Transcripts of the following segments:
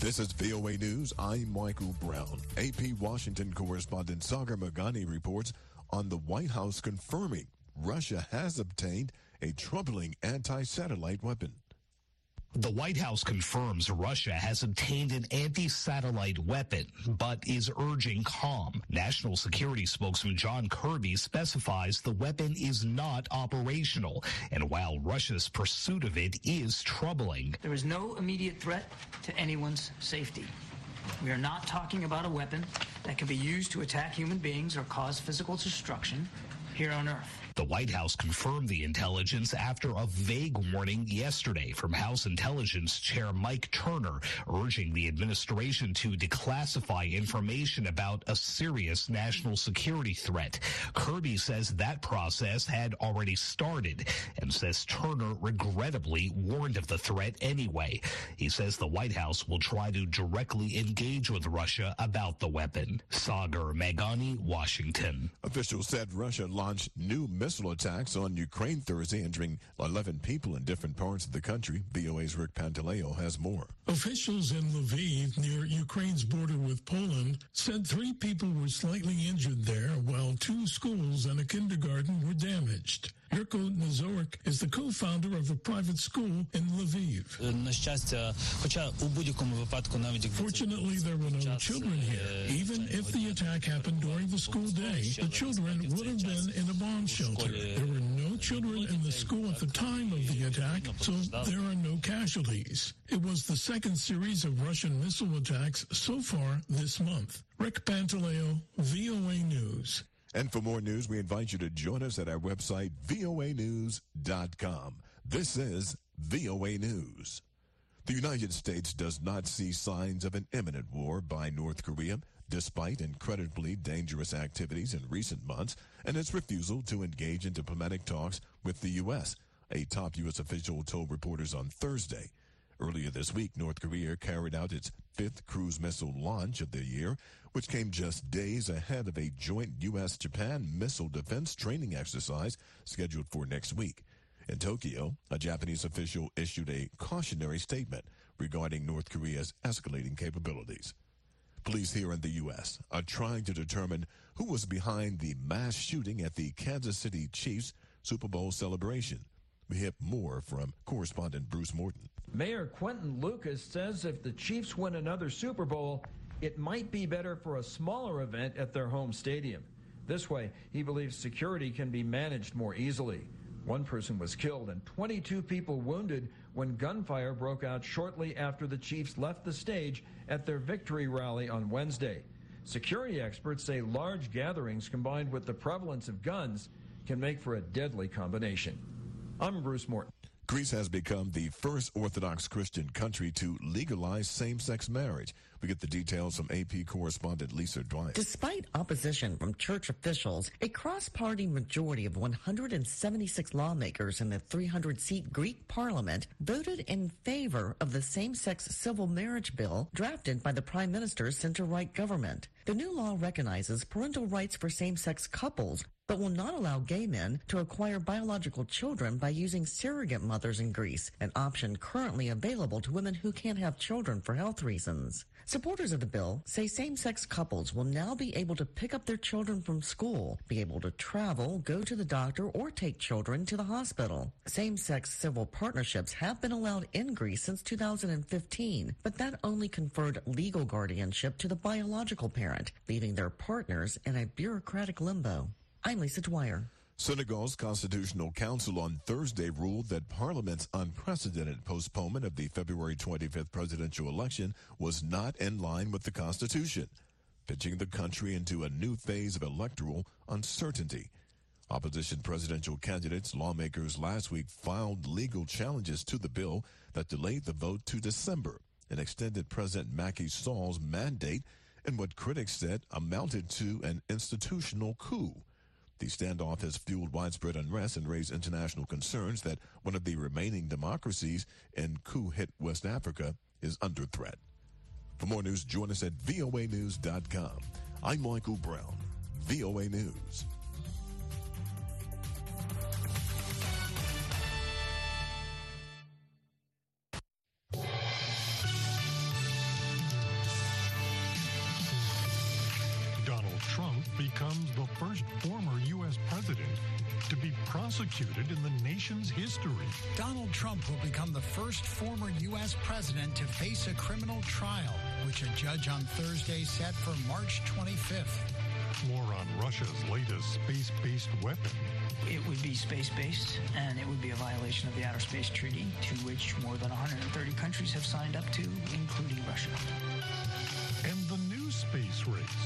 This is VOA News. I'm Michael Brown. AP Washington correspondent Sagar Meghani reports on the White House confirming Russia has obtained a troubling anti-satellite weapon. The White House confirms Russia has obtained an anti-satellite weapon, but is urging calm. National Security spokesman John Kirby specifies the weapon is not operational, and while Russia's pursuit of it is troubling, there is no immediate threat to anyone's safety. We are not talking about a weapon that can be used to attack human beings or cause physical destruction here on Earth. The White House confirmed the intelligence after a vague warning yesterday from House Intelligence Chair Mike Turner, urging the administration to declassify information about a serious national security threat. Kirby says that process had already started and says Turner regrettably warned of the threat anyway. He says the White House will try to directly engage with Russia about the weapon. Sagar Meghani, Washington. Officials said Russia launched new missile attacks on Ukraine Thursday, injuring 11 people in different parts of the country. VOA's Rick Pantaleo has more. Officials in Lviv, near Ukraine's border with Poland, said three people were slightly injured there, while two schools and a kindergarten were damaged. Yurko Nazorek is the co-founder of a private school in Lviv. Fortunately, there were no children here. Even if the attack happened during the school day, the children would have been in a bomb shelter. There were no children in the school at the time of the attack, so there are no casualties. It was the second series of Russian missile attacks so far this month. Rick Pantaleo, VOA News. And for more news, we invite you to join us at our website, voanews.com. This is VOA News. The United States does not see signs of an imminent war by North Korea, despite incredibly dangerous activities in recent months and its refusal to engage in diplomatic talks with the U.S., a top U.S. official told reporters on Thursday. Earlier this week, North Korea carried out its fifth cruise missile launch of the year, which came just days ahead of a joint U.S. Japan missile defense training exercise scheduled for next week. In Tokyo, a Japanese official issued a cautionary statement regarding North Korea's escalating capabilities. Police here in the U.S. are trying to determine who was behind the mass shooting at the Kansas City Chiefs Super Bowl celebration. We have more from correspondent Bruce Morton. Mayor Quinton Lucas says if the Chiefs win another Super Bowl, it might be better for a smaller event at their home stadium. This way, he believes security can be managed more easily. One person was killed and 22 people wounded when gunfire broke out shortly after the Chiefs left the stage at their victory rally on Wednesday. Security experts say large gatherings combined with the prevalence of guns can make for a deadly combination. I'm Bruce Morton. Greece has become the first Orthodox Christian country to legalize same sex marriage. We get the details from AP correspondent Lisa Dwyer. Despite opposition from church officials, a cross party majority of 176 lawmakers in the 300 seat Greek parliament voted in favor of the same sex civil marriage bill drafted by the prime minister's center right government. The new law recognizes parental rights for same sex couples but will not allow gay men to acquire biological children by using surrogate mothers in Greece, an option currently available to women who can't have children for health reasons. Supporters of the bill say same-sex couples will now be able to pick up their children from school, be able to travel, go to the doctor, or take children to the hospital. Same-sex civil partnerships have been allowed in Greece since 2015, but that only conferred legal guardianship to the biological parent, leaving their partners in a bureaucratic limbo. I'm Lisa Dwyer. Senegal's Constitutional Council on Thursday ruled that Parliament's unprecedented postponement of the February 25th presidential election was not in line with the Constitution, pitching the country into a new phase of electoral uncertainty. Opposition presidential candidates, lawmakers last week filed legal challenges to the bill that delayed the vote to December and extended President Macky Sall's mandate in what critics said amounted to an institutional coup. The standoff has fueled widespread unrest and raised international concerns that one of the remaining democracies in coup hit West Africa is under threat. For more news, join us at voanews.com. I'm Michael Brown, VOA News. Prosecuted in the nation's history. Donald Trump will become the first former U.S. president to face a criminal trial, which a judge on Thursday set for March 25th. More on Russia's latest space based weapon. It would be space based, and it would be a violation of the Outer Space Treaty, to which more than 130 countries have signed up to, including Russia. And the new space race.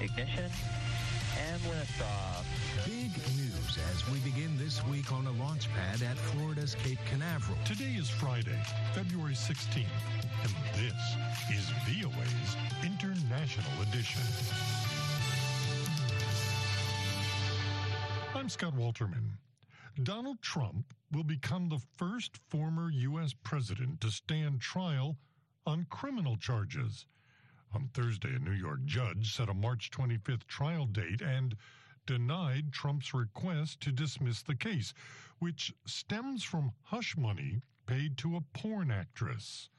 Ignition, and liftoff. Big news as we begin this week on a launch pad at Florida's Cape Canaveral. Today is Friday, February 16th, and this is VOA's International Edition. I'm Scott Walterman. Donald Trump will become the first former U.S. president to stand trial on criminal charges. On Thursday, a New York judge set a March 25th trial date and denied Trump's request to dismiss the case, which stems from hush money paid to a porn actress.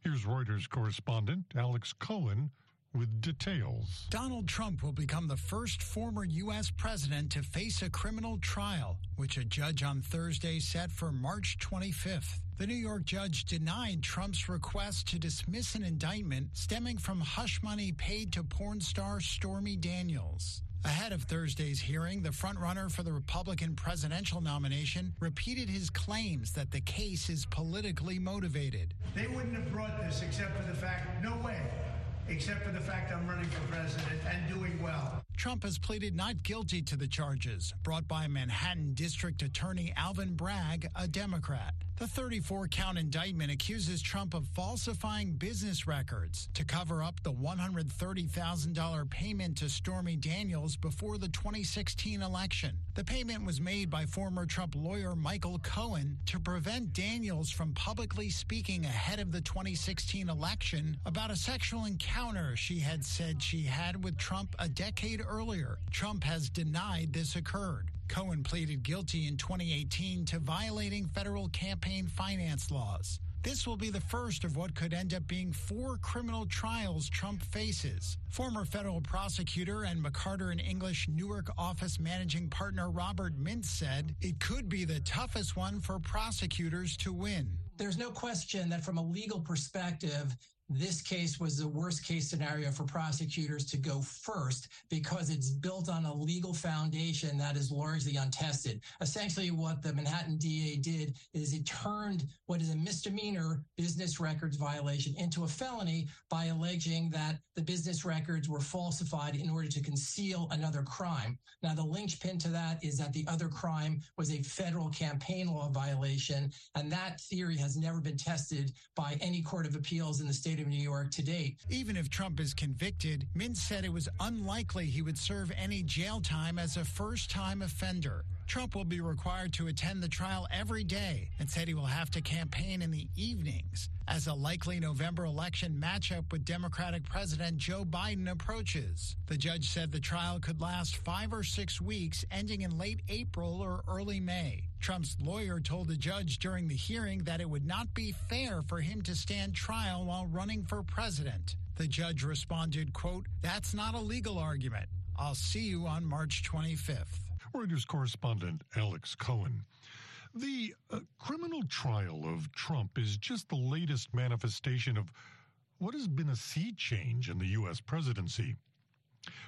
Here's Reuters correspondent Alex Cohen with details. Donald Trump will become the first former U.S. president to face a criminal trial, which a judge on Thursday set for March 25th. The New York judge denied Trump's request to dismiss an indictment stemming from hush money paid to porn star Stormy Daniels. Ahead of Thursday's hearing, the frontrunner for the Republican presidential nomination repeated his claims that the case is politically motivated. They wouldn't have brought this except for the fact, no way, except for the fact I'm running for president and doing well. Trump has pleaded not guilty to the charges brought by Manhattan District Attorney Alvin Bragg, a Democrat. The 34 count indictment accuses Trump of falsifying business records to cover up the $130,000 payment to Stormy Daniels before the 2016 election. The payment was made by former Trump lawyer Michael Cohen to prevent Daniels from publicly speaking ahead of the 2016 election about a sexual encounter she had said she had with Trump a decade earlier. Trump has denied this occurred. Cohen pleaded guilty in 2018 to violating federal campaign finance laws. This will be the first of what could end up being four criminal trials Trump faces. Former federal prosecutor and McCarter and English Newark office managing partner Robert Mintz said it could be the toughest one for prosecutors to win. There's no question that from a legal perspective, this case was the worst case scenario for prosecutors to go first because it's built on a legal foundation that is largely untested. Essentially, what the Manhattan DA did is it turned what is a misdemeanor business records violation into a felony by alleging that the business records were falsified in order to conceal another crime. Now, the linchpin to that is that the other crime was a federal campaign law violation, and that theory has never been tested by any court of appeals in the state of New York to date. Even if Trump is convicted, Mintz said it was unlikely he would serve any jail time as a first time offender. Trump will be required to attend the trial every day and said he will have to campaign in the evenings as a likely November election matchup with Democratic President Joe Biden approaches. The judge said the trial could last five or six weeks, ending in late April or early May. Trump's lawyer told the judge during the hearing that it would not be fair for him to stand trial while running for president. The judge responded, quote, that's not a legal argument. I'll see you on March 25th. Reuters correspondent Alex Cohen. The uh, criminal trial of Trump is just the latest manifestation of what has been a sea change in the U.S. presidency.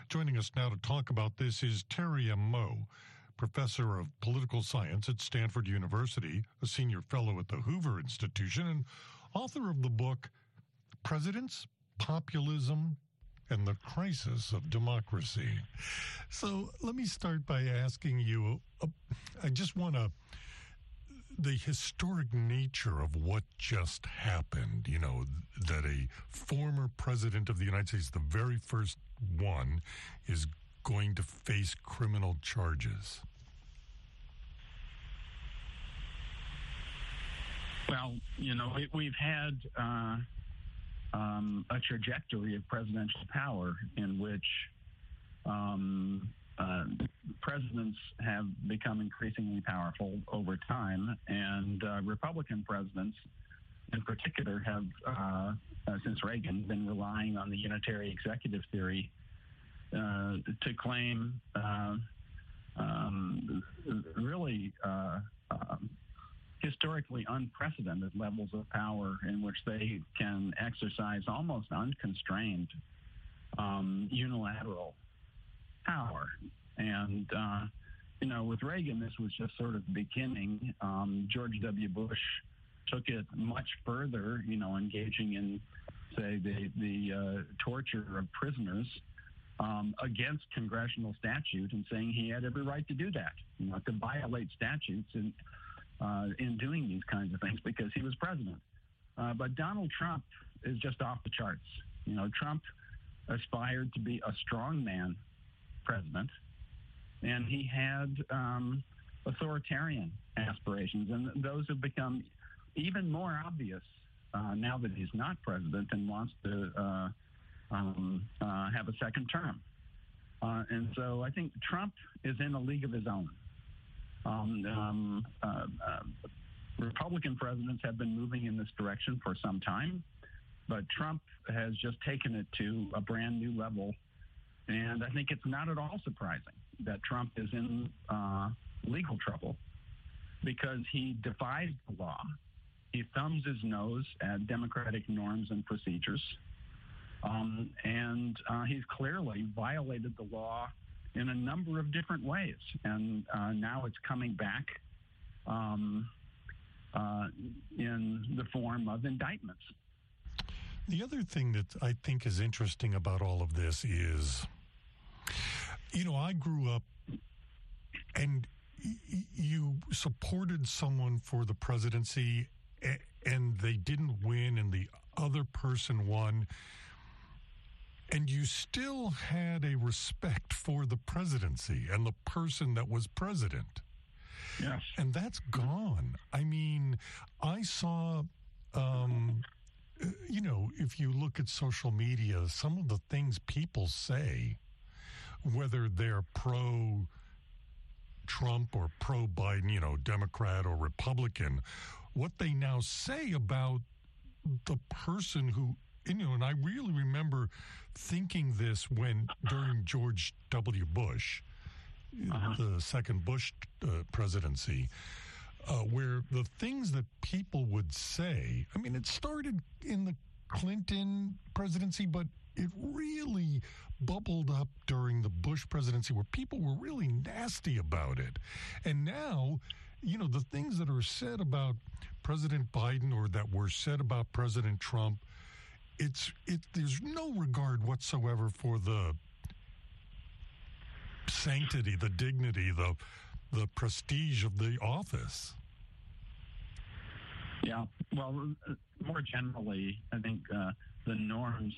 Joining us now to talk about this is Terry M. Moe, professor of political science at Stanford University, a senior fellow at the Hoover Institution, and author of the book Presidents, Populism, and the crisis of democracy. So let me start by asking you uh, I just want to the historic nature of what just happened, you know, that a former president of the United States, the very first one, is going to face criminal charges. Well, you know, we've had uh, um, a trajectory of presidential power in which um, uh, presidents have become increasingly powerful over time, and uh, Republican presidents in particular, have uh, uh, since Reagan been relying on the unitary executive theory to claim uh, um, really uh, um, historically unprecedented levels of power in which they can exercise almost unconstrained um, unilateral power. And, uh, you know, with Reagan, this was just sort of the beginning. Um, George W. Bush took it much further, you know, engaging in, say, the, the uh, torture of prisoners um, against congressional statute and saying he had every right to do that, you know, to violate statutes in, uh, in doing these kinds of things because he was president. Uh, but Donald Trump is just off the charts. You know, Trump aspired to be a strongman president, and he had um, authoritarian aspirations, and those have become even more obvious uh, now that he's not president and wants to uh, um, uh, have a second term. Uh, and so I think Trump is in a league of his own. Um, um, uh, uh, Republican presidents have been moving in this direction for some time, but Trump has just taken it to a brand new level. And I think it's not at all surprising that Trump is in uh, legal trouble because he defies the law. He thumbs his nose at democratic norms and procedures. Um, and uh, he's clearly violated the law in a number of different ways. And uh, now it's coming back um, uh, in the form of indictments. The other thing that I think is interesting about all of this is, you know, I grew up and you supported someone for the presidency and they didn't win and the other person won and you still had a respect for the presidency and the person that was president. Yes. And that's gone. I mean, I saw, um, you know, if you look at social media, some of the things people say, whether they're pro Trump or pro Biden, you know, Democrat or Republican, what they now say about the person who you know, and I really remember thinking this when during George W. Bush, uh-huh. the second Bush uh, presidency, uh, where the things that people would say, I mean, it started in the Clinton presidency, but it really bubbled up during the Bush presidency where people were really nasty about it. And now, you know, the things that are said about President Biden or that were said about President Trump it's it there's no regard whatsoever for the sanctity, the dignity, the the prestige of the office. Yeah, well, more generally, I think uh, the norms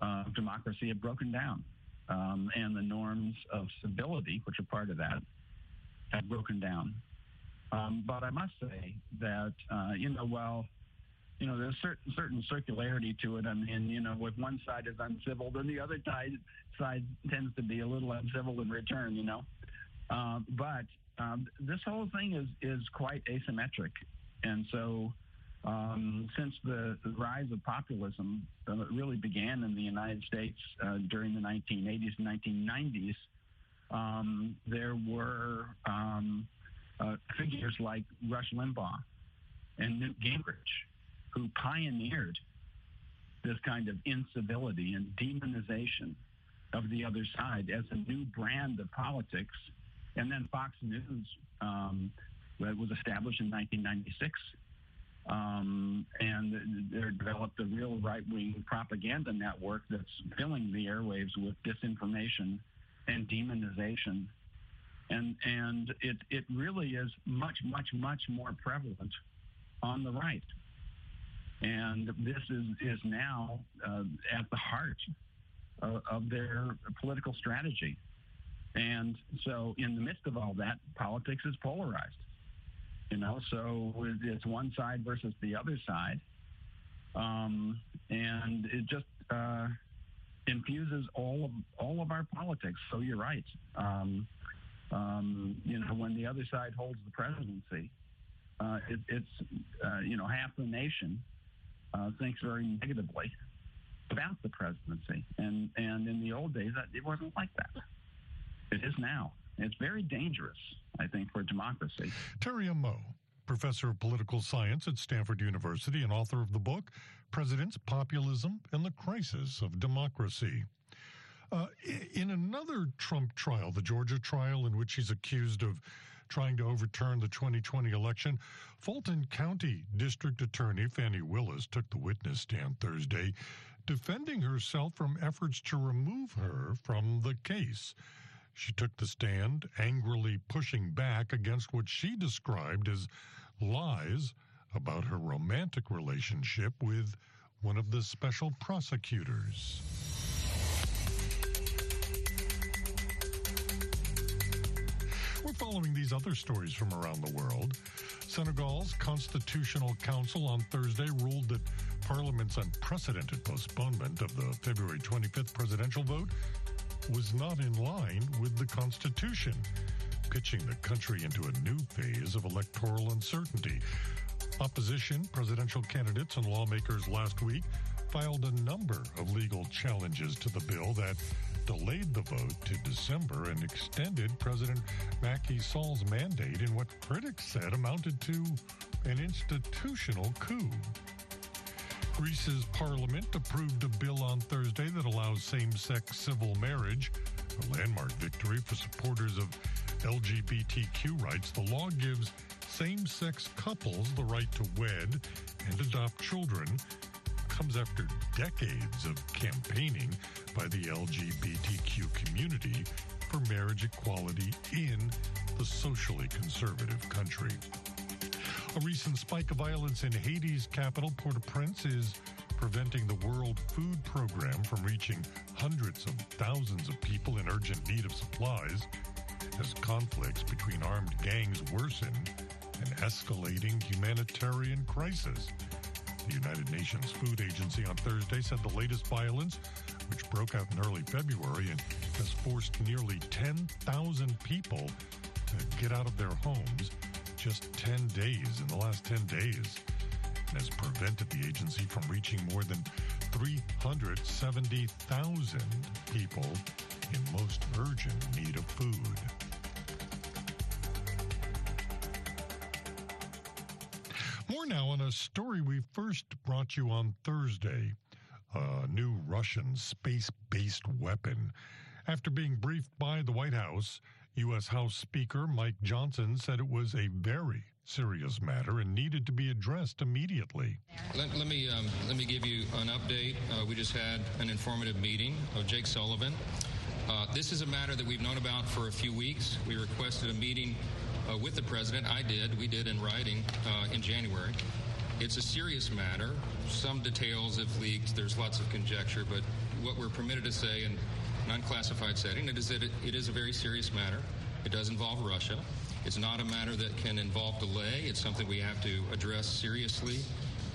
of democracy have broken down, um, and the norms of civility, which are part of that, have broken down. Um, but I must say that uh, you know, well you know, there's certain certain circularity to it. I mean, you know, if one side is uncivil, then the other side side tends to be a little uncivil in return. You know, uh, but um, this whole thing is is quite asymmetric, and so. Um, since the, the, rise of populism uh, really began in the United States uh, during the 1980s and 1990s, um, there were um, uh, figures like Rush Limbaugh and Newt Gingrich who pioneered this kind of incivility and demonization of the other side as a new brand of politics. And then Fox News um, was established in 1996. Um, and there developed a real right-wing propaganda network that's filling the airwaves with disinformation and demonization. And, and it, it really is much, much, much more prevalent on the right. And this is, is now uh, at the heart of, of their political strategy. And so, in the midst of all that, politics is polarized. You know, so it's one side versus the other side. Um, and it just uh, infuses all of all of our politics. So you're right. Um, um, you know, when the other side holds the presidency, uh, it, it's uh, you know half the nation uh, thinks very negatively about the presidency, and and in the old days it wasn't like that. It is now. It's very dangerous, I think, for democracy. Terry Moe, professor of political science at Stanford University and author of the book Presidents, Populism, and the Crisis of Democracy. Uh, in another Trump trial, the Georgia trial, in which he's accused of trying to overturn the 2020 election, Fulton County District Attorney Fani Willis took the witness stand Thursday, defending herself from efforts to remove her from the case. She took the stand, angrily pushing back against what she described as lies about her romantic relationship with one of the special prosecutors. We're following these other stories from around the world. Senegal's Constitutional Council on Thursday ruled that Parliament's unprecedented postponement of the February 25th presidential vote was not in line with the Constitution, pitching the country into a new phase of electoral uncertainty. Opposition presidential candidates and lawmakers last week filed a number of legal challenges to the bill that delayed the vote to December and extended President Macky Sall's mandate in what critics said amounted to an institutional coup. Greece's parliament approved a bill on Thursday that allows same sex civil marriage, a landmark victory for supporters of LGBTQ rights. The law gives same sex couples the right to wed and adopt children. Comes after decades of campaigning by the LGBTQ community for marriage equality in the socially conservative country. A recent spike of violence in Haiti's capital, Port au Prince, is preventing the World Food Program from reaching hundreds of thousands of people in urgent need of supplies as conflicts between armed gangs worsen an escalating humanitarian crisis. The United Nations Food Agency on Thursday said the latest violence, which broke out in early February and has forced nearly 10,000 people to get out of their homes, just 10 days in the last 10 days and has prevented the agency from reaching more than 370,000 people in most urgent need of food. More now on a story we first brought you on Thursday a new Russian space based weapon. After being briefed by the White House, U.S. House Speaker Mike Johnson said it was a very serious matter and needed to be addressed immediately. Let, let me um, let me give you an update. Uh, we just had an informative meeting of Jake Sullivan. Uh, this is a matter that we've known about for a few weeks. We requested a meeting uh, with the president. I did. We did in writing uh, in January. It's a serious matter. Some details have leaked. There's lots of conjecture, but what we're permitted to say in an unclassified setting. It is that it, it is a very serious matter. It does involve Russia. It's not a matter that can involve delay. It's something we have to address seriously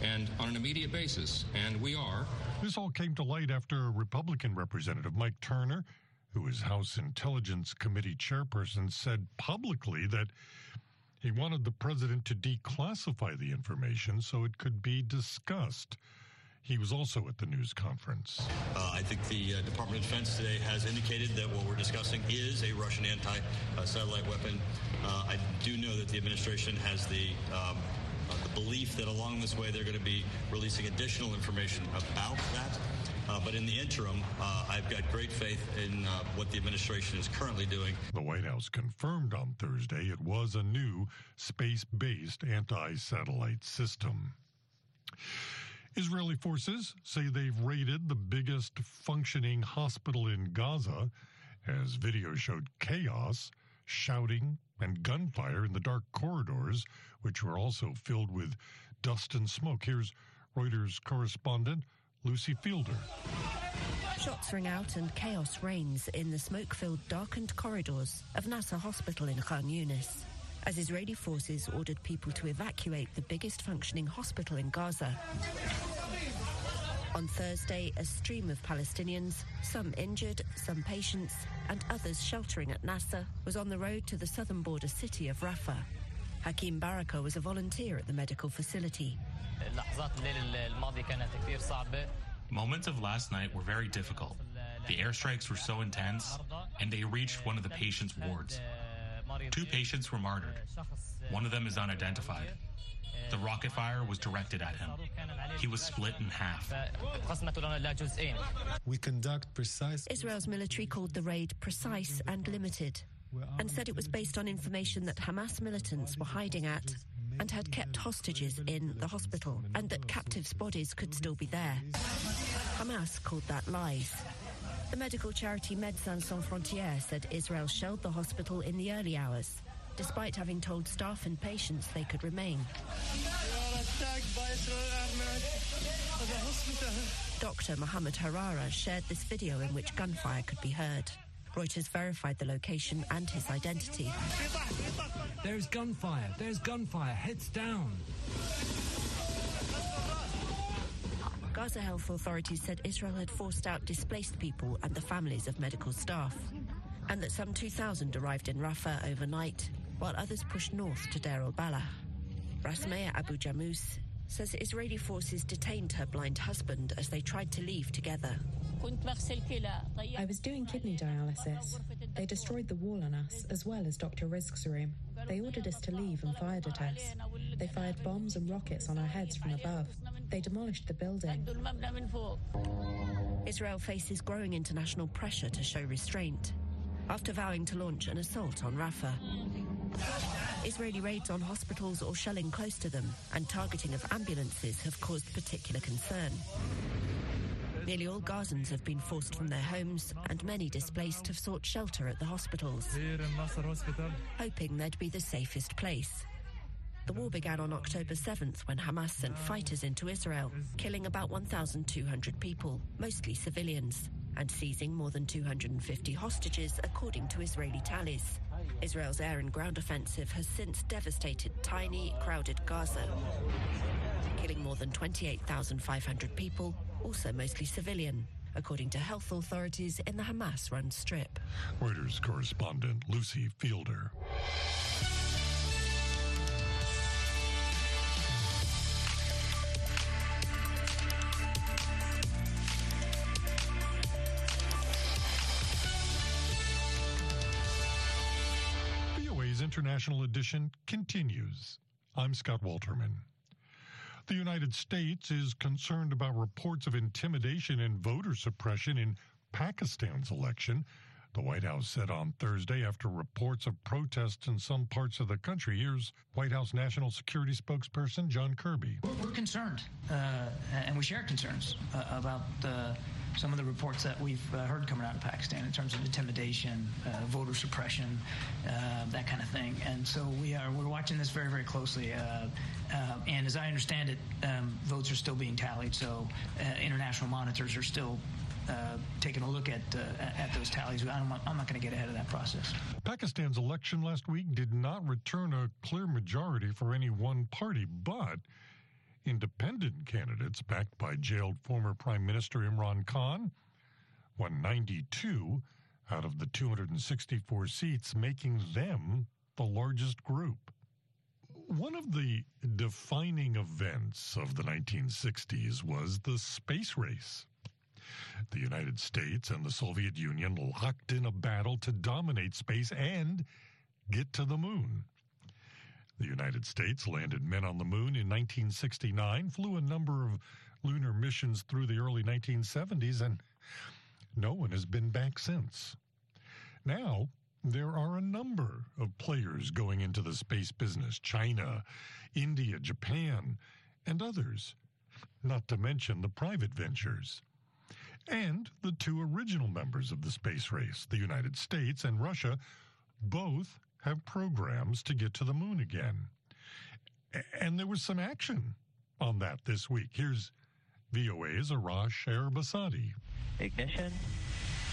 and on an immediate basis, and we are. This all came to light after Republican Representative Mike Turner, who is House Intelligence Committee chairperson, said publicly that he wanted the president to declassify the information so it could be discussed. He was also at the news conference. Uh, I think the uh, Department of Defense today has indicated that what we're discussing is a Russian anti satellite weapon. Uh, I do know that the administration has the um, uh, the belief that along this way they're going to be releasing additional information about that. Uh, but in the interim, uh, I've got great faith in uh, what the administration is currently doing. The White House confirmed on Thursday it was a new space based anti satellite system. Israeli forces say they've raided the biggest functioning hospital in Gaza as video showed chaos, shouting, and gunfire in the dark corridors, which were also filled with dust and smoke. Here's Reuters correspondent Lucy Fielder. Shots ring out and chaos reigns in the smoke filled, darkened corridors of Nasser Hospital in Khan Yunis as Israeli forces ordered people to evacuate the biggest functioning hospital in Gaza. On Thursday, a stream of Palestinians, some injured, some patients, and others sheltering at Nasser, was on the road to the southern border city of Rafah. Hakim Baraka was a volunteer at the medical facility. Moments of last night were very difficult. The airstrikes were so intense, and they reached one of the patient's wards. Two patients were martyred. One of them is unidentified. The rocket fire was directed at him. He was split in half. We conduct precise. Israel's military called the raid precise and limited and said it was based on information that Hamas militants were hiding at and had kept hostages in the hospital and that captives' bodies could still be there. Hamas called that lies. The medical charity Médecins Sans Frontières said Israel shelled the hospital in the early hours, despite having told staff and patients they could remain. Dr. Mohammed Harara shared this video in which gunfire could be heard. Reuters verified the location and his identity. There's gunfire. There's gunfire. Heads down. Gaza health authorities said Israel had forced out displaced people and the families of medical staff, and that some 2,000 arrived in Rafah overnight, while others pushed north to Deir al-Balah. Rasmea Abu Jamous says Israeli forces detained her blind husband as they tried to leave together. I was doing kidney dialysis. They destroyed the wall on us, as well as Dr. Rizk's room. They ordered us to leave and fired at us. They fired bombs and rockets on our heads from above. They demolished the building. Israel faces growing international pressure to show restraint after vowing to launch an assault on Rafah. Israeli raids on hospitals or shelling close to them and targeting of ambulances have caused particular concern. Nearly all Gazans have been forced from their homes, and many displaced have sought shelter at the hospitals, hoping they'd be the safest place. The war began on October 7th when Hamas sent fighters into Israel, killing about 1,200 people, mostly civilians, and seizing more than 250 hostages, according to Israeli tallies. Israel's air and ground offensive has since devastated tiny, crowded Gaza, killing more than 28,500 people, also mostly civilian, according to health authorities in the Hamas run strip. Reuters correspondent Lucy Fielder. International Edition continues. I'm Scott Walterman. The United States is concerned about reports of intimidation and voter suppression in Pakistan's election. The White House said on Thursday after reports of protests in some parts of the country. Here's White House National Security spokesperson John Kirby. We're concerned, uh, and we share concerns uh, about uh, some of the reports that we've uh, heard coming out of Pakistan in terms of intimidation, uh, voter suppression, uh, that kind of thing. And so we are we're watching this very very closely. and as I understand it, um, votes are still being tallied. So international monitors are still uh, taking a look at uh, at those tallies. I'm not, not going to get ahead of that process. Pakistan's election last week did not return a clear majority for any one party, but independent candidates backed by jailed former Prime Minister Imran Khan won 92 out of the 264 seats, making them the largest group. One of the defining events of the 1960s was the space race. The United States and the Soviet Union locked in a battle to dominate space and get to the moon. The United States landed men on the moon in 1969, flew a number of lunar missions through the early 1970s, and no one has been back since. Now, there are a number of players going into the space business China, India, Japan, and others, not to mention the private ventures. And the two original members of the space race, the United States and Russia, both have programs to get to the moon again. And there was some action on that this week. Here's VOA's Arash Arabasadi. Ignition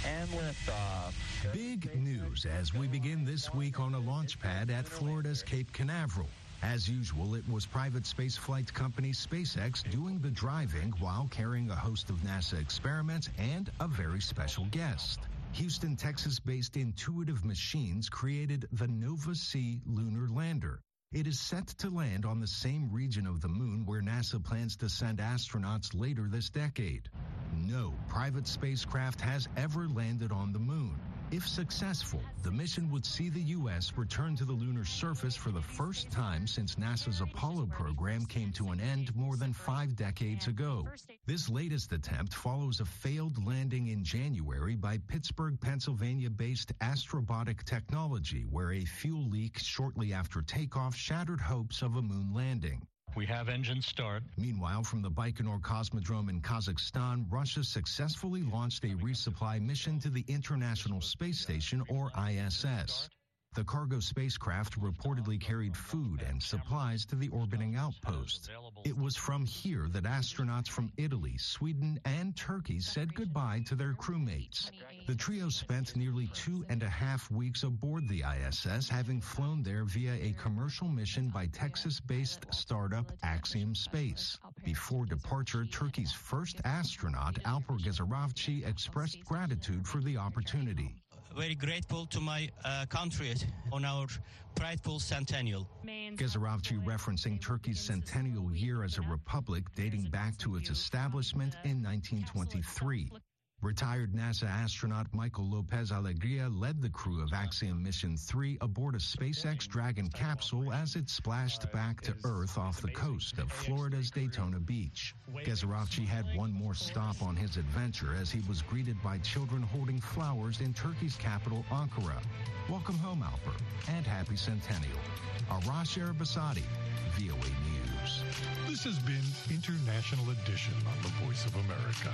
and liftoff. Big news as we begin this week on a launch pad at Florida's Cape Canaveral. As usual, it was private spaceflight company SpaceX doing the driving while carrying a host of NASA experiments and a very special guest. Houston, Texas based Intuitive Machines created the Nova C lunar lander. It is set to land on the same region of the moon where NASA plans to send astronauts later this decade. No private spacecraft has ever landed on the moon. If successful, the mission would see the U.S. return to the lunar surface for the first time since NASA's Apollo program came to an end more than five decades ago. This latest attempt follows a failed landing in January by Pittsburgh, Pennsylvania based Astrobotic Technology, where a fuel leak shortly after takeoff shattered hopes of a moon landing. We have engines start. Meanwhile, from the Baikonur Cosmodrome in Kazakhstan, Russia successfully launched a resupply mission to the International Space Station, or ISS. The cargo spacecraft reportedly carried food and supplies to the orbiting outpost. It was from here that astronauts from Italy, Sweden, and Turkey said goodbye to their crewmates. The trio spent nearly two and a half weeks aboard the ISS, having flown there via a commercial mission by Texas based startup Axiom Space. Before departure, Turkey's first astronaut, Alper Gezeravci, expressed gratitude for the opportunity very grateful to my uh, country on our prideful centennial. Gezeravci referencing Turkey's centennial year as a republic dating back to its establishment in 1923. Retired NASA astronaut Michael Lopez Alegria led the crew of Axiom Mission 3 aboard a SpaceX Dragon capsule as it splashed back to Earth off the coast of Florida's Daytona Beach. Gezeravci had one more stop on his adventure as he was greeted by children holding flowers in Turkey's capital, Ankara. Welcome home, Alper, and happy centennial. Arash Arabasadi, VOA News. This has been International Edition on the Voice of America.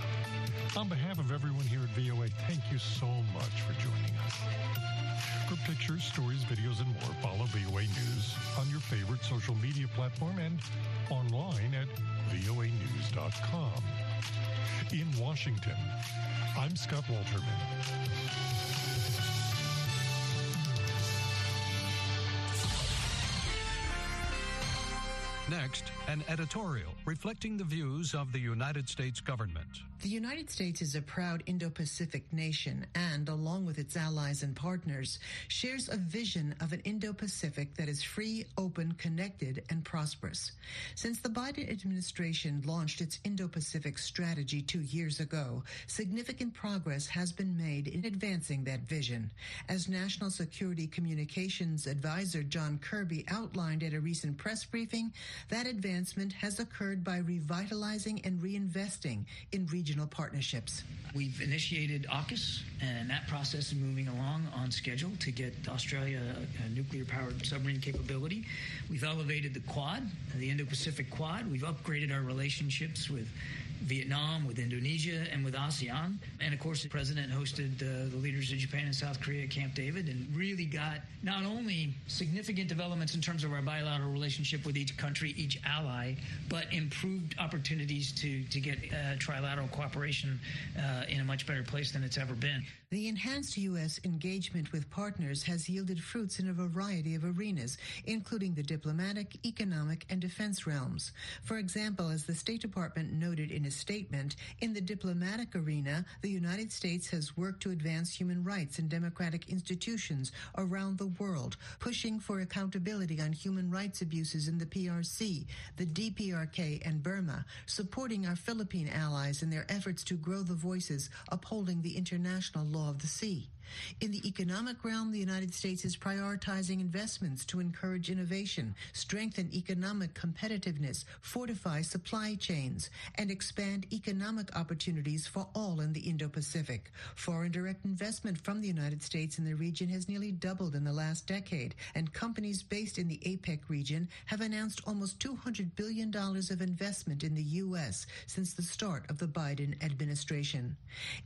On behalf of everyone here at VOA, thank you so much for joining us. For pictures, stories, videos, and more, follow VOA News on your favorite social media platform and online at voanews.com. In Washington, I'm Scott Walterman. Next, an editorial reflecting the views of the United States government. The United States is a proud Indo-Pacific nation and, along with its allies and partners, shares a vision of an Indo-Pacific that is free, open, connected, and prosperous. Since the Biden administration launched its Indo-Pacific strategy two years ago, significant progress has been made in advancing that vision. As National Security Communications Advisor John Kirby outlined at a recent press briefing, that advancement has occurred by revitalizing and reinvesting in regional partnerships. We've initiated AUKUS, and that process is moving along on schedule to get Australia a nuclear powered submarine capability. We've elevated the Quad, the Indo Pacific Quad. We've upgraded our relationships with Vietnam, with Indonesia, and with ASEAN. And of course, the president hosted uh, the leaders of Japan and South Korea at Camp David and really got not only significant developments in terms of our bilateral relationship with each country, each ally, but improved opportunities to, to get uh, trilateral uh, in a much better place than it's ever been. The enhanced U.S. engagement with partners has yielded fruits in a variety of arenas, including the diplomatic, economic, and defense realms. For example, as the State Department noted in a statement, in the diplomatic arena, the United States has worked to advance human rights and democratic institutions around the world, pushing for accountability on human rights abuses in the PRC, the DPRK, and Burma, supporting our Philippine allies in their efforts to grow the voices upholding the international law of the sea. In the economic realm, the United States is prioritizing investments to encourage innovation, strengthen economic competitiveness, fortify supply chains, and expand economic opportunities for all in the Indo-Pacific. Foreign direct investment from the United States in the region has nearly doubled in the last decade, and companies based in the APEC region have announced almost $200 billion of investment in the U.S. since the start of the Biden administration.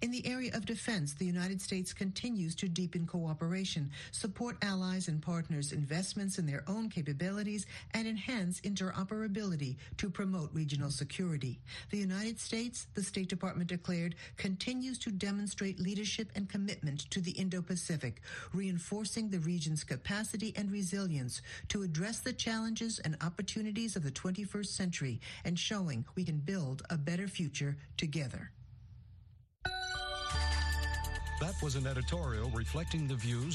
In the area of defense, the United States continues to deepen cooperation, support allies and partners' investments in their own capabilities, and enhance interoperability to promote regional security. The United States, the State Department declared, continues to demonstrate leadership and commitment to the Indo-Pacific, reinforcing the region's capacity and resilience to address the challenges and opportunities of the 21st century and showing we can build a better future together. That was an editorial reflecting the views